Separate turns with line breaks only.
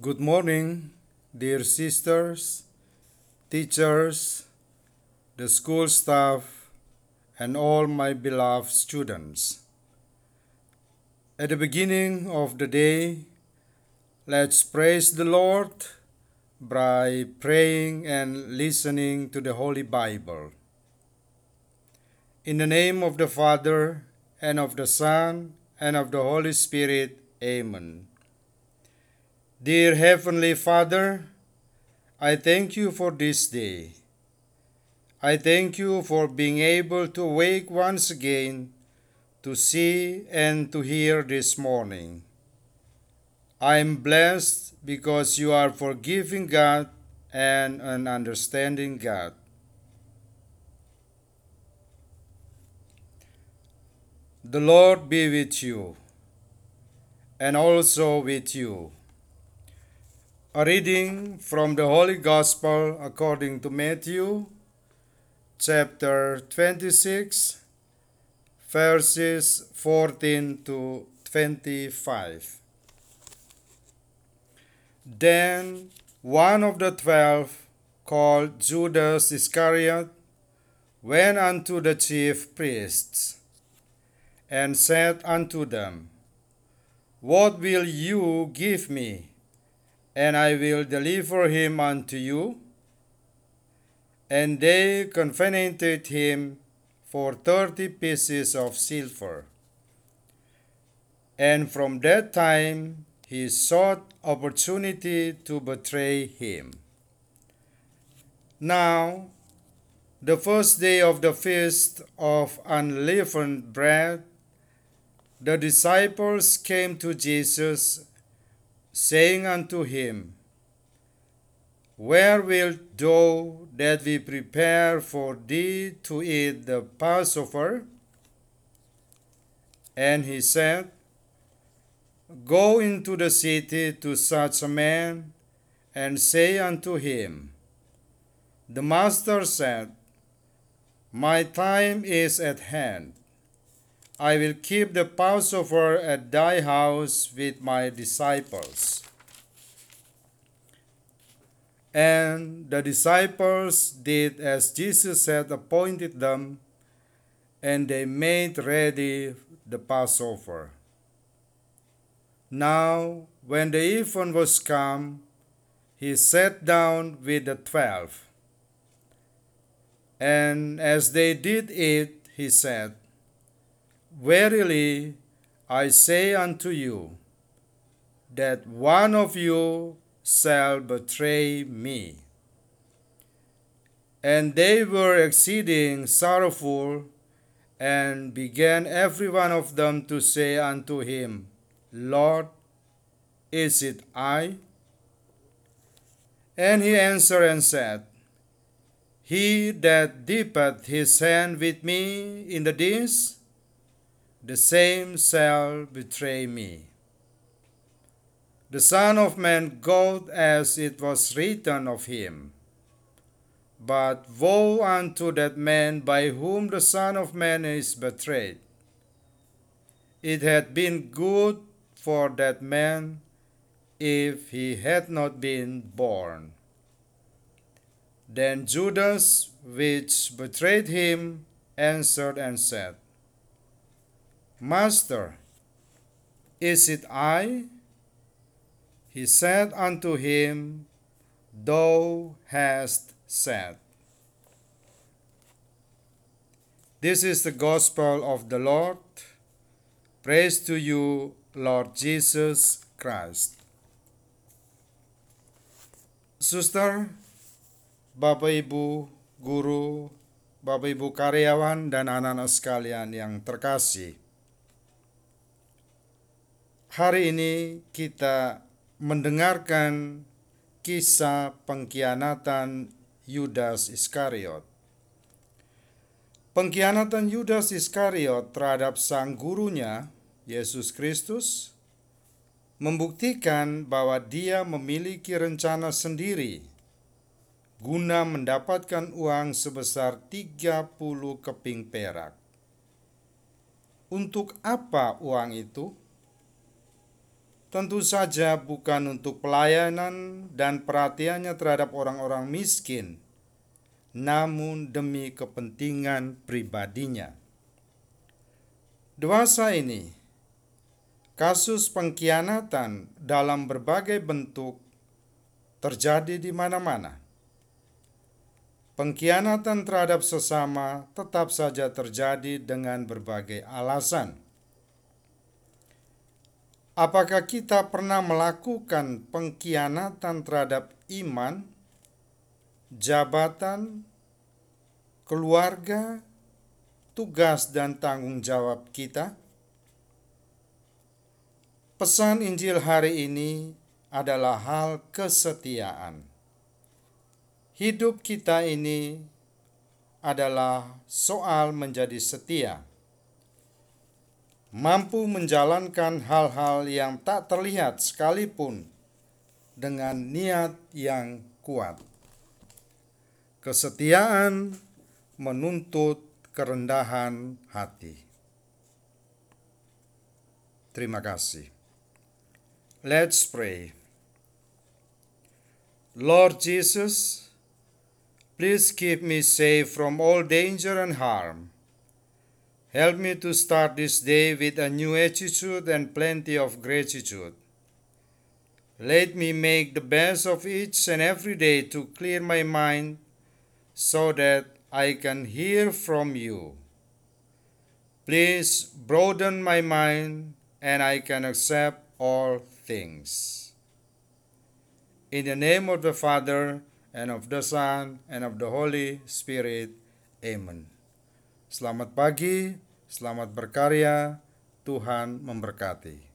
Good morning, dear sisters, teachers, the school staff, and all my beloved students. At the beginning of the day, let's praise the Lord by praying and listening to the Holy Bible. In the name of the Father, and of the Son, and of the Holy Spirit, Amen. Dear Heavenly Father, I thank you for this day. I thank you for being able to wake once again to see and to hear this morning. I am blessed because you are forgiving God and an understanding God. The Lord be with you and also with you. A reading from the Holy Gospel according to Matthew, chapter 26, verses 14 to 25. Then one of the twelve, called Judas Iscariot, went unto the chief priests and said unto them, What will you give me? And I will deliver him unto you. And they covenanted him for thirty pieces of silver. And from that time he sought opportunity to betray him. Now, the first day of the feast of unleavened bread, the disciples came to Jesus saying unto him, Where wilt thou that we prepare for thee to eat the Passover? And he said, Go into the city to such a man, and say unto him, The master said, My time is at hand. I will keep the Passover at thy house with my disciples. And the disciples did as Jesus had appointed them, and they made ready the Passover. Now, when the even was come, he sat down with the twelve. And as they did eat, he said, Verily, I say unto you, that one of you shall betray me. And they were exceeding sorrowful, and began every one of them to say unto him, Lord, is it I? And he answered and said, He that dippeth his hand with me in the dish, the same shall betray me. The Son of Man goeth as it was written of him. But woe unto that man by whom the Son of Man is betrayed. It had been good for that man if he had not been born. Then Judas, which betrayed him, answered and said, Master, is it I? He said unto him, Thou hast said. This is the gospel of the Lord. Praise to you, Lord Jesus Christ. Suster, Bapak Ibu, guru, Bapak Ibu karyawan, dan anak-anak sekalian yang terkasih. Hari ini kita mendengarkan kisah pengkhianatan Yudas Iskariot. Pengkhianatan Yudas Iskariot terhadap sang gurunya, Yesus Kristus, membuktikan bahwa dia memiliki rencana sendiri guna mendapatkan uang sebesar 30 keping perak. Untuk apa uang itu? Tentu saja bukan untuk pelayanan dan perhatiannya terhadap orang-orang miskin, namun demi kepentingan pribadinya. Dewasa ini, kasus pengkhianatan dalam berbagai bentuk terjadi di mana-mana. Pengkhianatan terhadap sesama tetap saja terjadi dengan berbagai alasan. Apakah kita pernah melakukan pengkhianatan terhadap iman, jabatan, keluarga, tugas, dan tanggung jawab kita? Pesan Injil hari ini adalah hal kesetiaan hidup kita ini adalah soal menjadi setia, mampu menjalankan hal-hal yang tak terlihat sekalipun dengan niat yang kuat. Kesetiaan menuntut kerendahan hati. Terima kasih. Let's pray. Lord Jesus, Please keep me safe from all danger and harm. Help me to start this day with a new attitude and plenty of gratitude. Let me make the best of each and every day to clear my mind so that I can hear from you. Please broaden my mind and I can accept all things. In the name of the Father, and of the Son, and of the Holy Spirit. Amen. Selamat pagi, selamat berkarya, Tuhan memberkati.